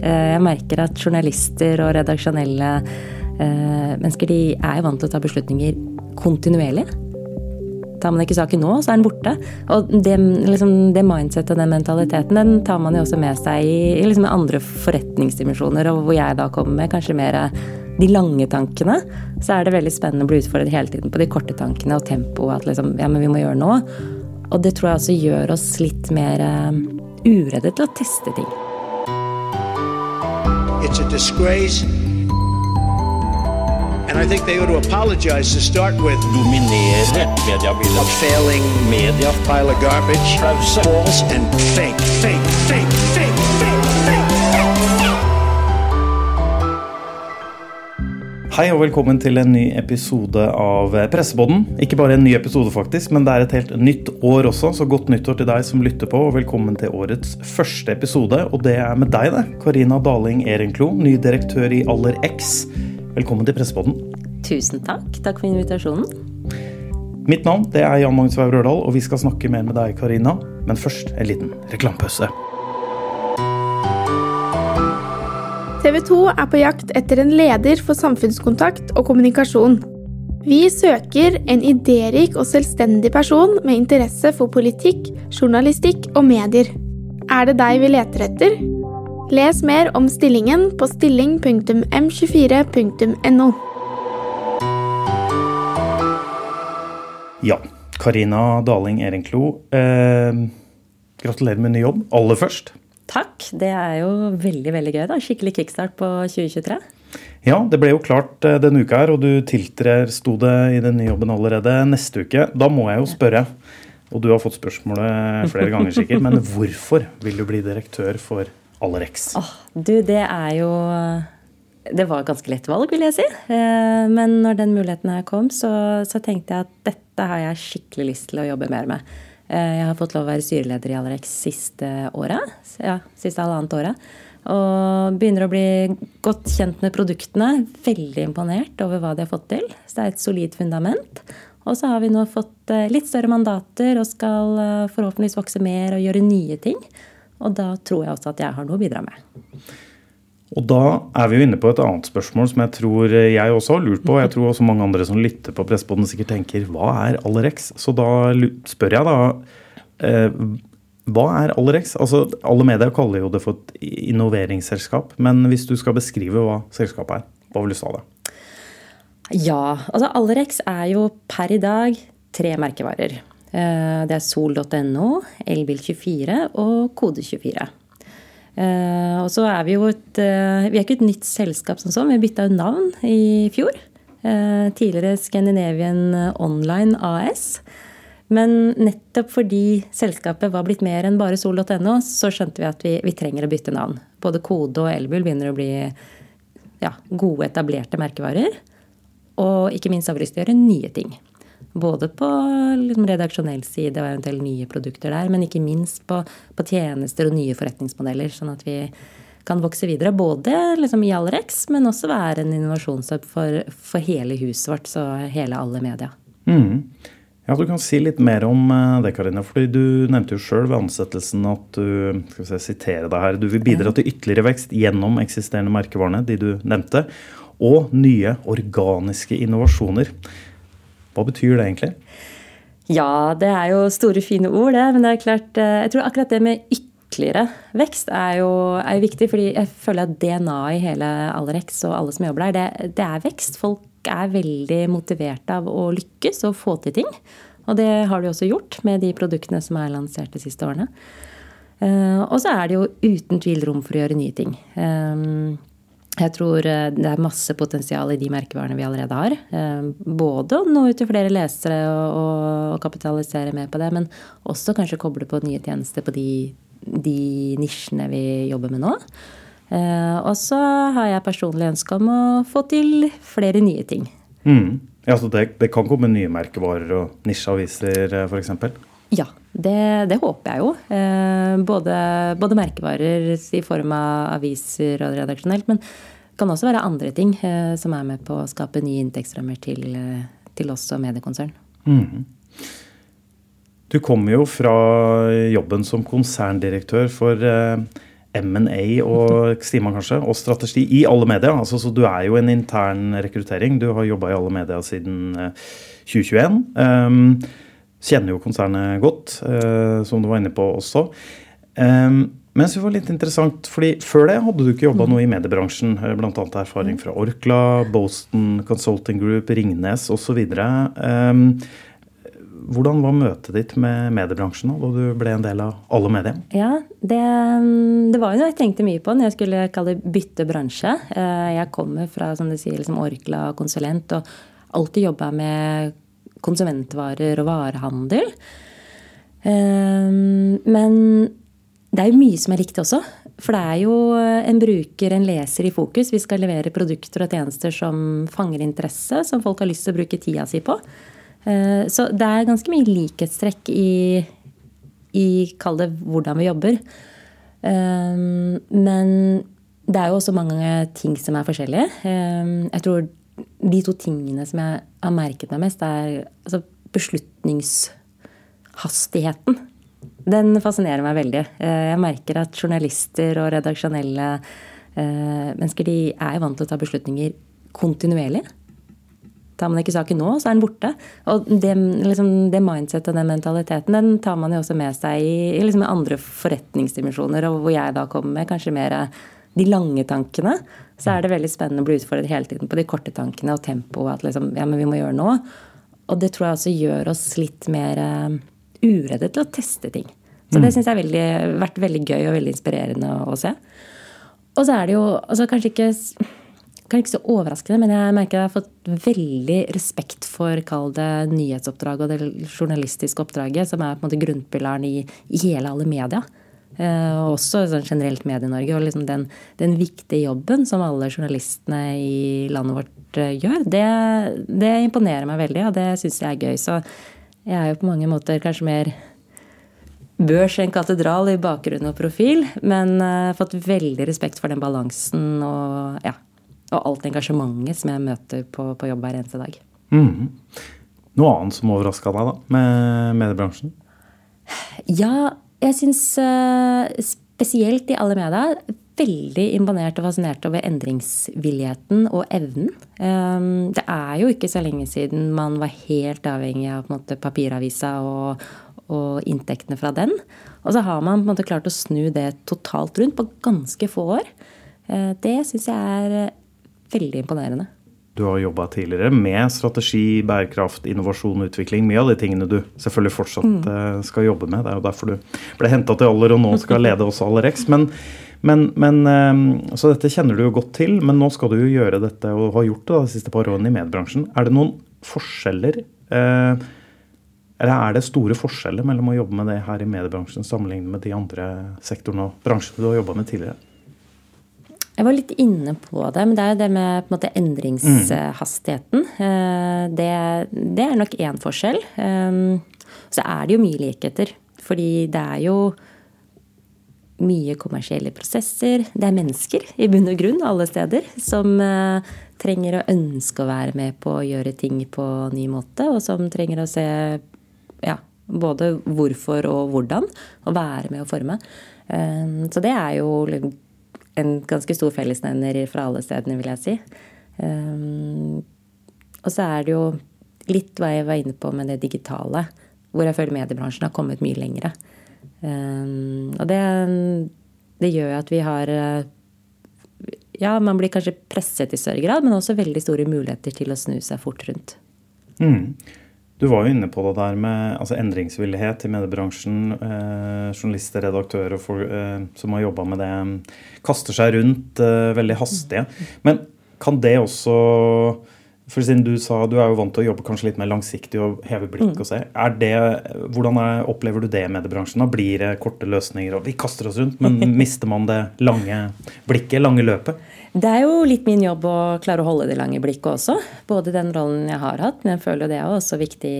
Eh, jeg merker at journalister og redaksjonelle eh, mennesker de er vant til å ta beslutninger kontinuerlig. Tar man ikke saken nå, så er den borte. Og det, liksom, det mindsettet og den mentaliteten den tar man jo også med seg i, liksom andre forretningsdimensjoner, og hvor jeg da kommer med kanskje mer de lange tankene. Så er det veldig spennende å bli utfordret hele tiden på de korte tankene og tempoet. At liksom, ja, men vi må gjøre nå. Og det tror jeg også gjør oss litt mer uh, uredde til å teste ting. It's a disgrace And I think they ought to apologize to start with. Dominere. A failing media. Pile of garbage. False and fake, fake, fake, fake, fake. Hei og velkommen til en ny episode av Pressepodden. Ikke bare en ny episode, faktisk, men det er et helt nytt år også, så godt nyttår til deg som lytter på, og velkommen til årets første episode. Og det er med deg, det. Karina Daling Ehrenklo, ny direktør i Aller X. Velkommen til Pressepodden. Tusen takk. Takk for invitasjonen. Mitt navn det er Jan Magnus Waur Rørdal, og vi skal snakke mer med deg, Karina. Men først en liten reklamepause. TV 2 er på jakt etter en leder for samfunnskontakt og kommunikasjon. Vi søker en idérik og selvstendig person med interesse for politikk, journalistikk og medier. Er det deg vi leter etter? Les mer om stillingen på stilling.m24.no. Ja. Karina Daling Erenklo. eh, gratulerer med ny jobb aller først. Takk. Det er jo veldig veldig gøy. da. Skikkelig kickstart på 2023. Ja, det ble jo klart eh, denne uka her, og du tiltrer, sto det i den nye jobben allerede neste uke. Da må jeg jo spørre, og du har fått spørsmålet flere ganger sikkert, men hvorfor vil du bli direktør for Allerex? Oh, du, det er jo Det var et ganske lett valg, vil jeg si. Eh, men når den muligheten her kom, så, så, tenkte jeg at dette har jeg skikkelig lyst til å jobbe mer med. Eh, jeg har fått lov å være styreleder i Allerex siste året. Ja, siste halvannet året. Og begynner å bli godt kjent med produktene. Veldig imponert over hva de har fått til. Så det er et solid fundament. Og så har vi nå fått eh, litt større mandater og skal forhåpentligvis vokse mer og gjøre nye ting. Og da tror jeg også at jeg har noe å bidra med. Og da er vi jo inne på et annet spørsmål som jeg tror jeg også har lurt på. Jeg tror også mange andre som lytter på Pressepodden sikkert tenker hva er Allerex? Så da spør jeg da eh, hva er Allerex? Altså, alle medier kaller jo det for et innoveringsselskap. Men hvis du skal beskrive hva selskapet er, hva vil du si av det? Ja, altså Allerex er jo per i dag tre merkevarer. Eh, det er sol.no, Elbil24 og Kode24. Eh, og så er vi jo et eh, Vi er ikke et nytt selskap som sånn. Vi bytta jo navn i fjor. Tidligere Scandinavian Online AS. Men nettopp fordi selskapet var blitt mer enn bare sol.no, så skjønte vi at vi, vi, trenger å bytte navn. Både Kode og Elbil begynner å bli ja, gode, etablerte merkevarer. Og ikke minst har vi lyst til å gjøre nye ting. Både på liksom, redaksjonell side og eventuelt nye produkter der, men ikke minst på, på, tjenester og nye forretningsmodeller. Sånn at vi kan vokse videre. Både liksom, i Allerex, men også være en innovasjonshub for, for, hele huset vårt, så hele alle media. Mm. Ja, Du kan si litt mer om eh, det, Karina. fordi Du nevnte jo sjøl ved ansettelsen at du skal vi sitere deg her, du vil bidra til ytterligere vekst gjennom eksisterende merkevarene, de du nevnte, og nye organiske innovasjoner. Hva betyr det egentlig? Ja, det er jo store, fine ord, det. Men det er klart, eh, jeg tror akkurat det med ytterligere vekst er jo, er viktig. fordi jeg føler at DNA-et i hele Allerex og alle som jobber der, det, det er vekst. Folk er veldig motiverte av å lykkes og få til ting. Og det har de også gjort med de produktene som er lansert de siste årene. Uh, og så er det jo uten tvil rom for å gjøre nye ting. Jeg tror eh, det er masse potensial i de merkevarene vi allerede har. Eh, både å nå ut til flere lesere og, kapitalisere mer på det, men også kanskje koble på nye tjenester på de, de nisjene vi jobber med nå. Eh, og så har jeg personlig ønske om å få til flere nye ting. Mm. Ja, så det, det, kan komme nye merkevarer og nisjeaviser f.eks.? Ja, det, det, håper jeg jo. Både, både, merkevarer i form av aviser og redaksjonelt, men det kan også være andre ting eh, som er med på å skape nye inntektsrammer til, eh, til oss og mediekonsern. Mm. Du kommer jo fra jobben som konserndirektør for eh, M&A og Stima kanskje, og strategi i alle medier. Altså, så du er jo en intern rekruttering. Du har jobba i alle medier siden 2021. Um, kjenner jo konsernet godt, uh, som du var inne på også. Men det var litt interessant, fordi Før det hadde du ikke jobba noe i mediebransjen. Bl.a. erfaring fra Orkla, Boston Consulting Group, Ringnes osv. Hvordan var møtet ditt med mediebransjen da du ble en del av alle medier? Ja, det, det, var jo noe jeg tenkte mye på når jeg skulle kalle det bytte bransje. Eh, jeg kommer fra som du sier, liksom Orkla konsulent og alltid jobba med konsumentvarer og varehandel. Eh, men det er jo mye som er likt også. For det er jo en bruker, en leser i fokus. Vi skal levere produkter og tjenester som fanger interesse, som folk har lyst til å bruke tida si på. Eh, så det er ganske mye likhetstrekk i, i kall det hvordan vi jobber. Eh, men det er jo også mange ting som er forskjellige. Eh, jeg tror de to tingene som jeg har merket meg mest, er altså beslutningshastigheten den fascinerer meg veldig. Eh, jeg merker at journalister og redaksjonelle eh, mennesker de er vant til å ta beslutninger kontinuerlig. Tar man ikke saken nå, så er den borte. Og det, liksom, det mindsettet og den mentaliteten den tar man jo også med seg i, liksom, andre forretningsdimensjoner, og hvor jeg da kommer med kanskje mer de lange tankene. Så er det veldig spennende å bli utfordret hele tiden på de korte tankene og tempoet. At liksom, ja, men vi må gjøre noe. Og det tror jeg også gjør oss litt mer uh, uredde til å teste ting. Så det mm. syns jeg har vært veldig gøy og veldig inspirerende å, å se. Og så er det jo altså kanskje ikke kan ikke så overraskende, men jeg merker jeg har fått veldig respekt for kall det nyhetsoppdraget og det journalistiske oppdraget, som er på en måte grunnpilaren i, i hele alle media. Eh, og også sånn generelt Medie-Norge. Og liksom den, den, viktige jobben som alle journalistene i landet vårt eh, gjør, det, det imponerer meg veldig, og det syns jeg er gøy. Så jeg er jo på mange måter kanskje mer børs enn katedral i bakgrunn og profil, men uh, fått veldig respekt for den balansen og, ja, og alt engasjementet som jeg møter på, på jobb hver eneste dag. Mm. Noe annet som overraska deg da, med mediebransjen? Ja, jeg syns uh, spesielt i alle media veldig imponert og fascinert over endringsvilligheten og evnen. Um, det er jo ikke så lenge siden man var helt avhengig av måte, papiravisa og, og inntektene fra den. Og så har man måte klart å snu det totalt rundt på ganske få år. Eh, det syns jeg er eh, veldig imponerende. Du har jobba tidligere med strategi, bærekraft, innovasjon og utvikling. Mye av de tingene du selvfølgelig fortsatt mm. Eh, skal jobbe med. Det er jo derfor du ble henta til Aller og nå skal lede oss Allerex. Men, men, men, så dette kjenner du jo godt til, men nå skal du jo gjøre dette og har gjort det de siste par årene i mediebransjen. Er det noen forskjeller? Eh, eller er det store forskjeller mellom å jobbe med det her i mediebransjen sammenlignet med de andre sektorene og bransjene du har jobba med tidligere? Jeg var litt inne på det, men det er jo det med på måte, endringshastigheten. Mm. Det, det, er nok én forskjell. Eh, så er det jo mye likheter. Fordi det er jo mye kommersielle prosesser. Det er mennesker i bunn og grunn alle steder som eh, trenger å ønske å være med på å gjøre ting på en ny måte, og som trenger å se ja, både hvorfor og hvordan, og være med å forme. Ehm, så det er jo en ganske stor fellesnevner fra alle stedene, vil jeg si. Um, og så er det jo litt hva jeg var inne på med det digitale, hvor jeg føler mediebransjen har kommet mye lengre. Um, og det, det gjør at vi har Ja, man blir kanskje presset i større grad, men også veldig store muligheter til å snu seg fort rundt. Mm. Du var jo inne på det der med altså, endringsvillighet i mediebransjen. Eh, journalister, redaktører for, eh, som har jobba med det, kaster seg rundt eh, veldig hastige. Men kan det også for siden du sa du er jo vant til å jobbe kanskje litt mer langsiktig og heve blikk og se. Er det, hvordan er, opplever du det i mediebransjen? Da blir det korte løsninger og vi kaster oss rundt, men mister man det lange blikket, lange løpet? Det er jo litt min jobb å klare å holde det lange blikket også. Både den rollen jeg har hatt, men jeg føler det er også viktig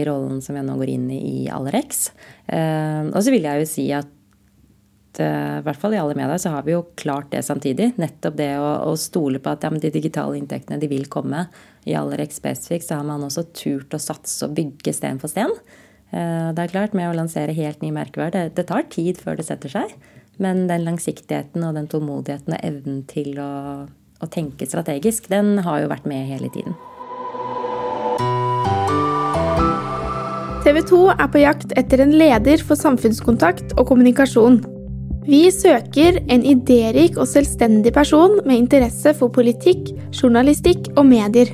i rollen som jeg nå går inn i i Allerex. Eh, og så vil jeg jo si at eh, i hvert fall i alle medier så har vi jo klart det samtidig. Nettopp det å, å stole på at ja, de digitale inntektene de vil komme. I Allerex spesifikt så har man også turt å satse og bygge sten for sten. Eh, det er klart, med å lansere helt ny merkevare, det, det tar tid før det setter seg. Men den langsiktigheten og den tålmodigheten og evnen til å, å tenke strategisk, den har jo vært med hele tiden. TV 2 er på jakt etter en leder for samfunnskontakt og kommunikasjon. Vi søker en idérik og selvstendig person med interesse for politikk, journalistikk og medier.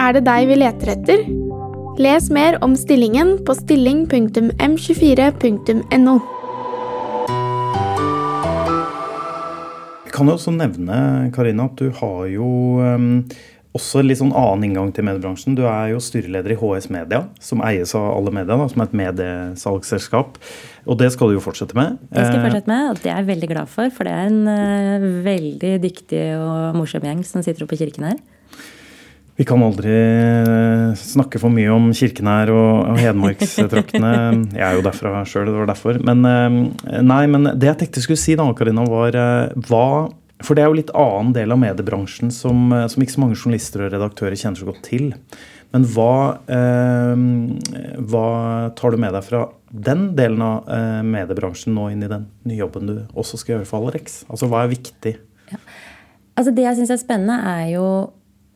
Er det deg vi leter etter? Les mer om stillingen på stilling.m24.no. kan jo også nevne Karina, at du har jo um, også litt sånn annen inngang til mediebransjen. Du er jo styreleder i HS Media, som eies av alle media, da, som er et mediesalgsselskap. Og det skal du jo fortsette med. Det skal jeg fortsette med, og det er jeg veldig glad for. For det er en uh, veldig dyktig og morsom gjeng som sitter oppe i kirken her. Vi kan aldri eh, snakke for mye om Kirkenær og, og Hedmarkstraktene. Jeg er jo derfra sjøl, det var derfor. Men, eh, nei, men det jeg tenkte jeg skulle si, da, Karina, var hva For det er jo litt annen del av mediebransjen som, som ikke så mange journalister og redaktører kjenner så godt til. Men hva, eh, hva tar du med deg fra den delen av eh, mediebransjen nå inn i den nye jobben du også skal gjøre for Alerex? Altså hva er viktig? Ja. Altså Det jeg syns er spennende, er jo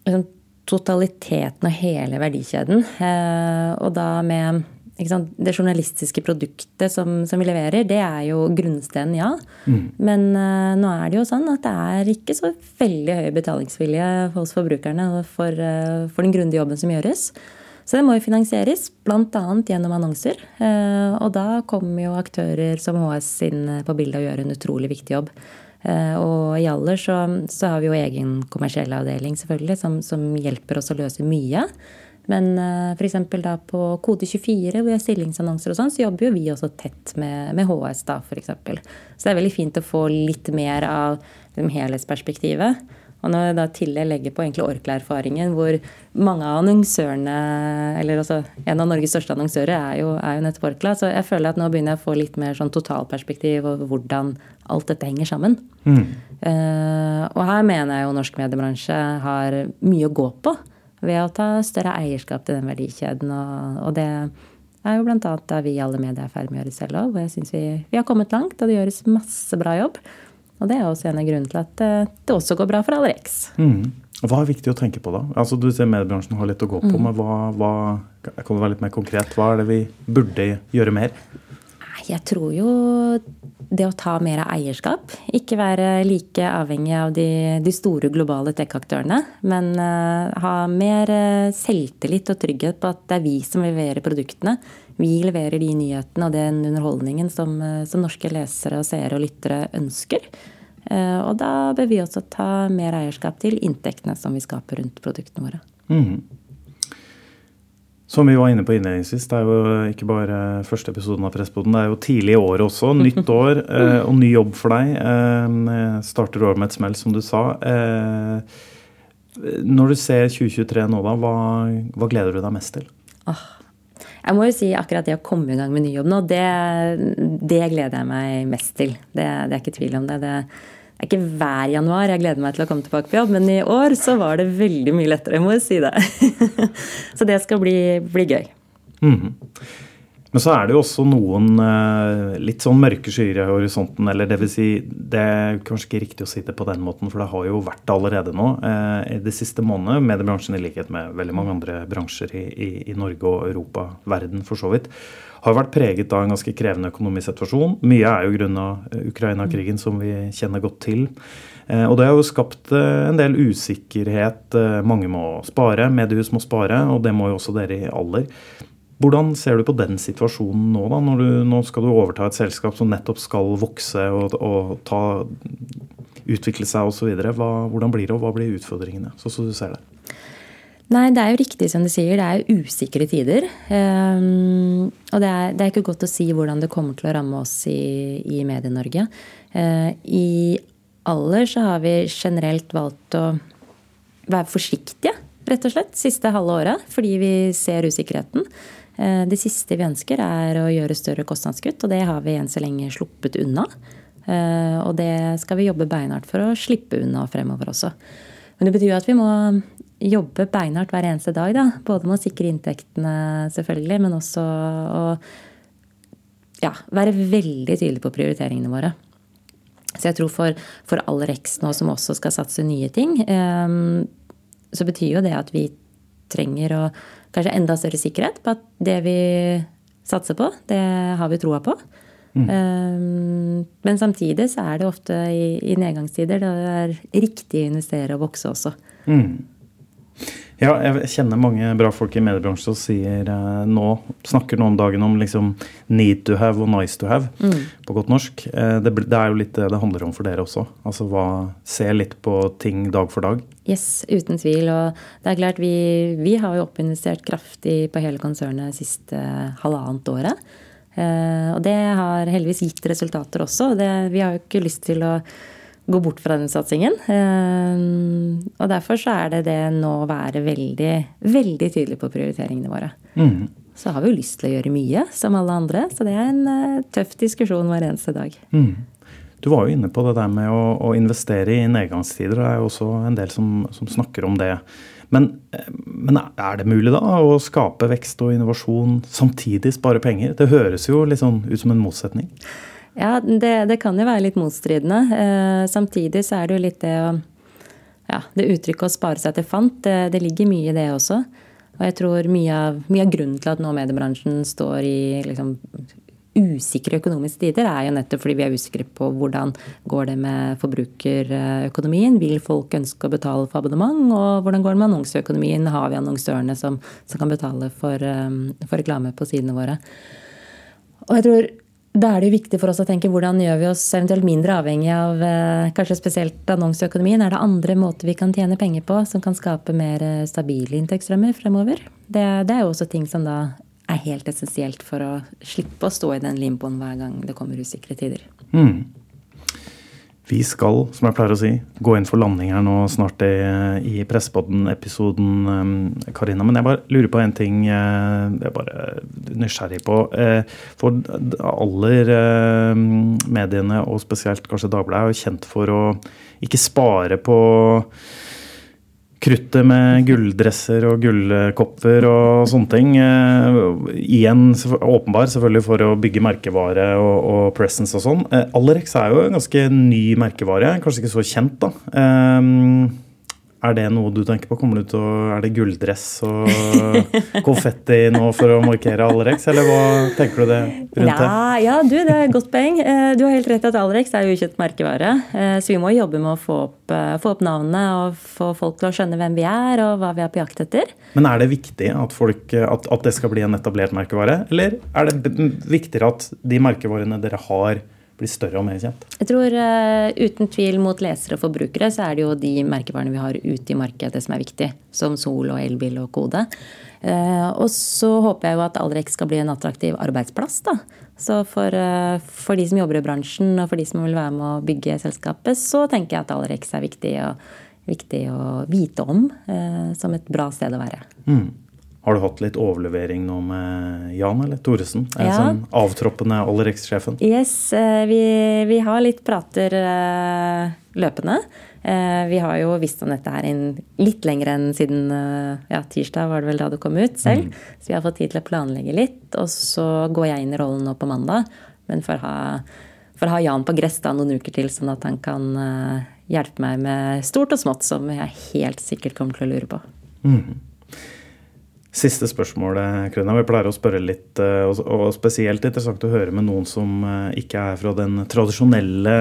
liksom, totaliteten av hele verdikjeden. Eh, og da med det journalistiske produktet som, som, vi leverer, det er jo grunnsteinen, ja. Mm. Men uh, nå er det jo sånn at det er ikke så veldig høy betalingsvilje hos forbrukerne for, uh, for den grundige jobben som gjøres. Så det må jo finansieres, bl.a. gjennom annonser. Uh, og da kommer jo aktører som HS inn på bildet og gjør en utrolig viktig jobb. Eh, og i Aller så, så, har vi jo egen kommersiell avdeling selvfølgelig, som, som hjelper oss å løse mye. Men uh, f.eks. da på Kode24, hvor vi har stillingsannonser og sånn, så jobber jo vi også tett med, med HS, da, f.eks. Så det er veldig fint å få litt mer av liksom, helhetsperspektivet. Og når jeg da tillegg legger på egentlig Orkla-erfaringen, hvor mange av annonsørene, eller altså en av Norges største annonsører, er jo, er jo nettopp Orkla. Så jeg føler at nå begynner jeg å få litt mer sånn totalperspektiv over hvordan alt dette henger sammen. Mm. Uh, og her mener jeg jo norsk mediebransje har mye å gå på ved å ta større eierskap til den verdikjeden. Og, og det er jo bl.a. da vi i alle medier er i ferd med å gjøre selv òg. Hvor jeg syns vi, vi har kommet langt, og det gjøres masse bra jobb. Og det er også en av grunnene til at eh, det også går bra for Alerex. Mm. Hva er viktig å tenke på da? Altså Du ser mediebransjen har litt å gå på, mm. men hva, hva, kan du være litt mer konkret? Hva er det vi burde gjøre mer? Jeg tror jo det å ta mer av eierskap. Ikke være like avhengig av de, de store globale tech-aktørene. Men uh, ha mer uh, selvtillit og trygghet på at det er vi som leverer produktene. Vi leverer de nyhetene og den underholdningen som, uh, som norske lesere, og seere og lyttere ønsker. og da bør vi også ta mer eierskap til inntektene som vi skaper rundt produktene våre. Mm. Som vi var inne på innledningsvis, det er jo ikke bare første episoden av Pressboden, Det er jo tidlig i året også. Nytt år eh, og ny jobb for deg. Eh, starter året med et smell, som du sa. Eh, når du ser 2023 nå, da, hva, hva gleder du deg mest til? Oh, jeg må jo si akkurat det å komme i gang med ny jobb nå, det, det gleder jeg meg mest til. Det, det er ikke tvil om det. det er ikke hver januar jeg gleder meg til å komme tilbake på jobb, men i år så var det veldig mye lettere, jeg må si det. så det skal bli, bli gøy. Mm -hmm. Men så er det jo også noen uh, litt sånn mørke skyer i horisonten. Eller det vil si, det er kanskje ikke riktig å si det på den måten, for det har jo vært det allerede nå. Eh, det siste månedet, mediebransjen i likhet med veldig mange andre bransjer i, i, i Norge og Europa, verden for så vidt, har vært preget av en ganske krevende økonomisk situasjon. Mye er jo grunna eh, Ukraina-krigen, som vi kjenner godt til. Eh, og det har jo skapt eh, en del usikkerhet. Mange må spare, mediehus må spare, og det må jo også dere i Aller. Hvordan ser du på den situasjonen nå, da, du, nå skal du overta et selskap som nettopp skal vokse og, og ta, utvikle seg osv. Hvordan blir det, og hva blir utfordringene, sånn som du ser det? Nei, det er jo riktig som du sier. Det er usikre tider. Um, og det er, det er, ikke godt å si hvordan det kommer til å ramme oss i, i Medie-Norge. Uh, I Aller så har vi generelt valgt å være forsiktige, rett og slett, siste halve året. Fordi vi ser usikkerheten. Uh, det siste vi ønsker, er å gjøre større kostnadskutt, og det har vi enn så lenge sluppet unna. Uh, og det skal vi jobbe beinhardt for å slippe unna fremover også. Men det betyr at vi må jobbe beinhardt hver eneste dag. Da. Både med å sikre inntektene, selvfølgelig, men også å ja, være veldig tydelig på prioriteringene våre. Så jeg tror for, for Alerex nå som også skal satse nye ting, um, så betyr jo det at vi trenger og kanskje enda større sikkerhet på at det vi satser på, det har vi troa på. Mm. Um, men samtidig så er det ofte i, i nedgangstider det er riktig å investere og vokse også. Mm. Ja, jeg kjenner mange bra folk i mediebransjen som sier eh, nå, snakker nå om dagen om liksom need to have og nice to have, mm. på godt norsk. Eh, det, det, er jo litt det det handler om for dere også. Altså hva, Se litt på ting dag for dag. Yes, uten tvil. Og det er klart, vi, vi har jo oppinvestert kraftig på hele konsernet siste halvannet året. Eh, og det har heldigvis gitt resultater også. Det, vi har jo ikke lyst til å gå bort fra den satsingen. Eh, og derfor så er det det nå å være veldig, veldig tydelig på prioriteringene våre. Mm. Så har vi jo lyst til å gjøre mye, som alle andre. Så det er en eh, tøff diskusjon hver eneste dag. Mm. Du var jo inne på det der med å, å investere i nedgangstider. Det er jo også en del som, som snakker om det. Men, eh, men, er det mulig da å skape vekst og innovasjon samtidig spare penger? Det høres jo litt sånn ut som en motsetning. Ja, det, det kan jo være litt motstridende. Eh, samtidig så er det jo litt det å Ja, det uttrykket å spare seg til fant, det, det, ligger mye i det også. Og jeg tror mye av, mye av grunnen til at nå mediebransjen står i liksom, usikre økonomiske tider, er jo nettopp fordi vi er usikre på hvordan går det med forbrukerøkonomien. Vil folk ønske å betale for abonnement? Og hvordan går det med annonseøkonomien? Har vi annonsørene som, som kan betale for, um, for reklame på sidene våre? Og jeg tror da er det jo viktig for oss å tenke hvordan gjør vi oss eventuelt mindre avhengig av eh, kanskje spesielt annonseøkonomien. Er det andre måter vi kan tjene penger på som kan skape mer eh, stabile inntektsstrømmer fremover? Det, det er jo også ting som da er helt essensielt for å slippe å stå i den limboen hver gang det kommer usikre tider. Mm. Vi skal, som jeg pleier å si, gå inn for landing her nå snart i, i Pressepodden-episoden, eh, Karina. Men jeg bare lurer på en ting eh, jeg er bare nysgjerrig på. Eh, for aller mediene, og spesielt kanskje Dagbladet, er jo kjent for å ikke spare på kruttet med gulldresser og gullkopper og sånne ting. Eh, igjen åpenbar selvfølgelig for å bygge merkevare og, og presence og sånn. Eh, Alerex er jo en ganske ny merkevare, kanskje ikke så kjent, da. Er det noe du tenker på? Kommer du til å, Er det gulldress og konfetti nå for å markere Alerex, eller hva tenker du det rundt det? Ja, du, det er et godt poeng. Eh, du har helt rett at Alerex er jo ukjent merkevare. Eh, så vi må jobbe med å få opp, eh, få opp navnet og få folk til å skjønne hvem vi er og hva vi er på jakt etter. Men er det viktig at, folk, at, at det skal bli en etablert merkevare, eller er det viktigere at de merkevarene dere har, blir større og mer kjent? Jeg tror uh, uten tvil mot lesere og forbrukere så er det jo de merkevarene vi har ute i markedet som er viktig. Som Sol og elbil og Kode. Uh, og så håper jeg jo at Alrex skal bli en attraktiv arbeidsplass. da. Så for, uh, for, de som jobber i bransjen og for de som vil være med å bygge selskapet, så tenker jeg at Alrex er viktig, og, viktig å vite om som et bra sted å være. Mm. Har du hatt litt overlevering nå med Jan eller Thoresen? Ja. Sånn avtroppende Olerex-sjefen? Yes, eh, vi, vi, har litt prater eh, løpende. Eh, vi har jo visst om dette her litt lenger enn siden ja, tirsdag var det vel da det kom ut selv. Mm. Så vi har fått tid til å planlegge litt. Og så går jeg inn i rollen nå på mandag. Men for å ha, for å ha Jan på gress da noen uker til, sånn at han kan hjelpe meg med stort og smått som jeg helt sikkert kommer til å lure på. Mm. Siste spørsmål, Krøna. Vi pleier å spørre litt, eh, og spesielt interessant å høre med noen som eh, ikke er fra den tradisjonelle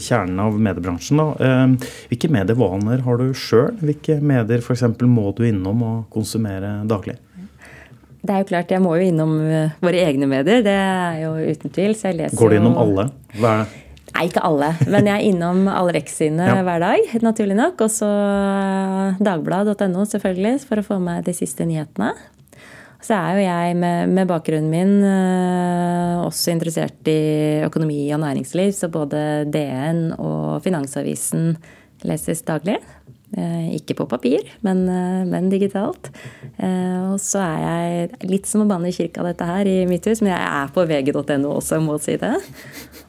kjernen av mediebransjen. Da. hvilke medievaner har du sjøl? Hvilke medier f.eks. må du innom og konsumere daglig? Det er jo klart, Jeg må jo innom våre egne medier, det er jo uten tvil. Så jeg leser Går du innom alle? Hva er det? Nei, ikke alle. Men jeg er innom alle Rex ja. hver dag, naturlig nok. Og så dagbladet.no, selvfølgelig, for å få med de siste nyhetene. Så er jo jeg med, med bakgrunnen min uh, også interessert i økonomi og næringsliv, så både DN og Finansavisen leses daglig. Uh, ikke på papir, men, uh, men digitalt. og så er jeg litt som å banne i kirka, dette her, i mitt hus, men jeg er på vg.no også, må si det.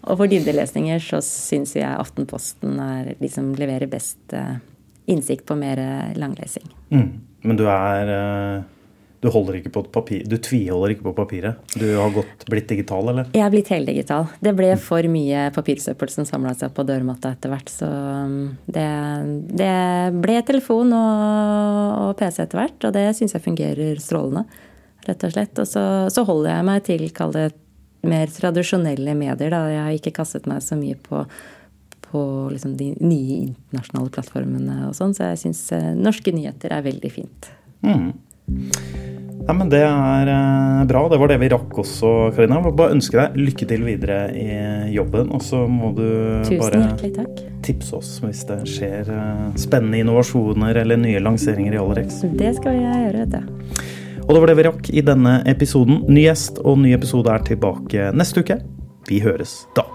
Og for dybdelesninger så syns jeg Aftenposten er de som leverer best eh, innsikt på mer eh, langlesing. Mm. Men du er, eh, du, holder ikke på papir, du tviholder ikke på papiret? Du har gått, blitt digital, eller? Jeg er blitt heldigital. Det ble for mye papirsøppel som samla seg på dørmatta etter hvert. Så um, det, det ble telefon og, og PC etter hvert, og det syns jeg fungerer strålende. Rett og slett. Og så, så holder jeg meg til, kall det mer tradisjonelle medier. Da. Jeg har ikke kastet meg så mye på på liksom de nye internasjonale plattformene og sånn, så jeg syns eh, norske nyheter er veldig fint. Mm. Ja, men Det er eh, bra. Det var det vi rakk også, Karina. Jeg vil bare ønske deg lykke til videre i jobben. Og så må du Tusen bare tipse oss hvis det skjer eh, spennende innovasjoner eller nye lanseringer i Alerex. Det skal jeg gjøre, vet du. Og det var det vi rakk i denne episoden. Ny gjest og ny episode er tilbake neste uke. Vi høres da.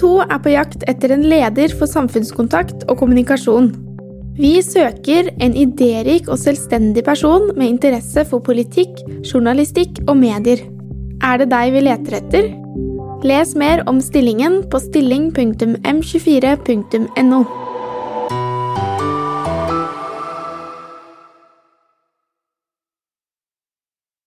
2 er på jakt etter en leder for samfunnskontakt og kommunikasjon. Vi søker en idérik og selvstendig person med interesse for politikk, journalistikk og medier. Er det deg vi leter etter? Les mer om stillingen på stilling.m24.no.